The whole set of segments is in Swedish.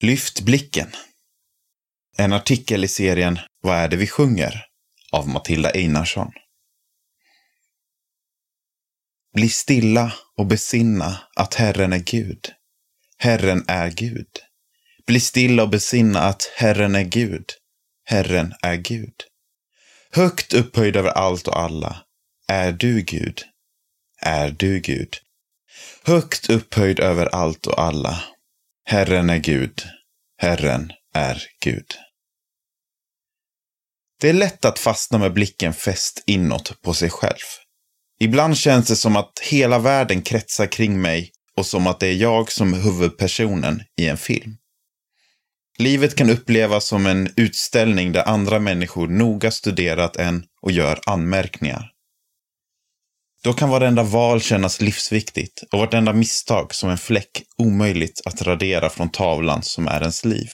Lyft blicken. En artikel i serien Vad är det vi sjunger? av Matilda Einarsson. Bli stilla och besinna att Herren är Gud. Herren är Gud. Bli stilla och besinna att Herren är Gud. Herren är Gud. Högt upphöjd över allt och alla är du Gud. Är du Gud. Högt upphöjd över allt och alla. Herren är Gud. Herren är Gud. Det är lätt att fastna med blicken fäst inåt på sig själv. Ibland känns det som att hela världen kretsar kring mig och som att det är jag som är huvudpersonen i en film. Livet kan upplevas som en utställning där andra människor noga studerat en och gör anmärkningar. Då kan varenda val kännas livsviktigt och vartenda misstag som en fläck omöjligt att radera från tavlan som är ens liv.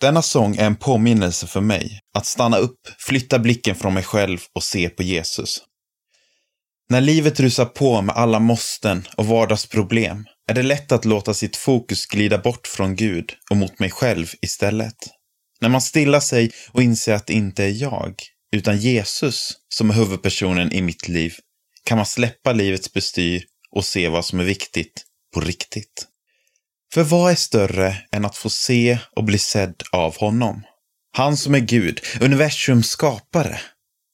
Denna sång är en påminnelse för mig att stanna upp, flytta blicken från mig själv och se på Jesus. När livet rusar på med alla måsten och vardagsproblem är det lätt att låta sitt fokus glida bort från Gud och mot mig själv istället. När man stillar sig och inser att det inte är jag, utan Jesus som är huvudpersonen i mitt liv, kan man släppa livets bestyr och se vad som är viktigt på riktigt. För vad är större än att få se och bli sedd av honom? Han som är Gud, universums skapare.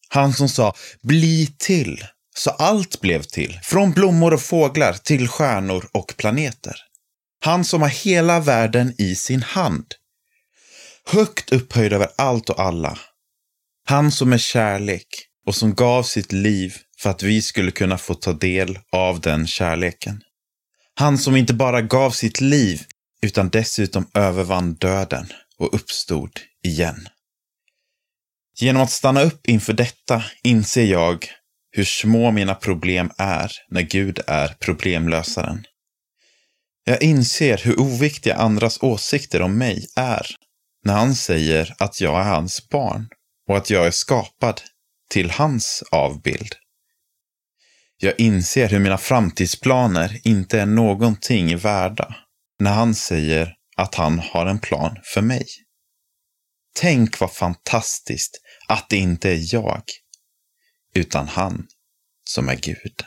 Han som sa bli till, så allt blev till, från blommor och fåglar till stjärnor och planeter. Han som har hela världen i sin hand. Högt upphöjd över allt och alla. Han som är kärlek och som gav sitt liv för att vi skulle kunna få ta del av den kärleken. Han som inte bara gav sitt liv utan dessutom övervann döden och uppstod igen. Genom att stanna upp inför detta inser jag hur små mina problem är när Gud är problemlösaren. Jag inser hur oviktiga andras åsikter om mig är när han säger att jag är hans barn och att jag är skapad till hans avbild. Jag inser hur mina framtidsplaner inte är någonting värda när han säger att han har en plan för mig. Tänk vad fantastiskt att det inte är jag, utan han som är Gud.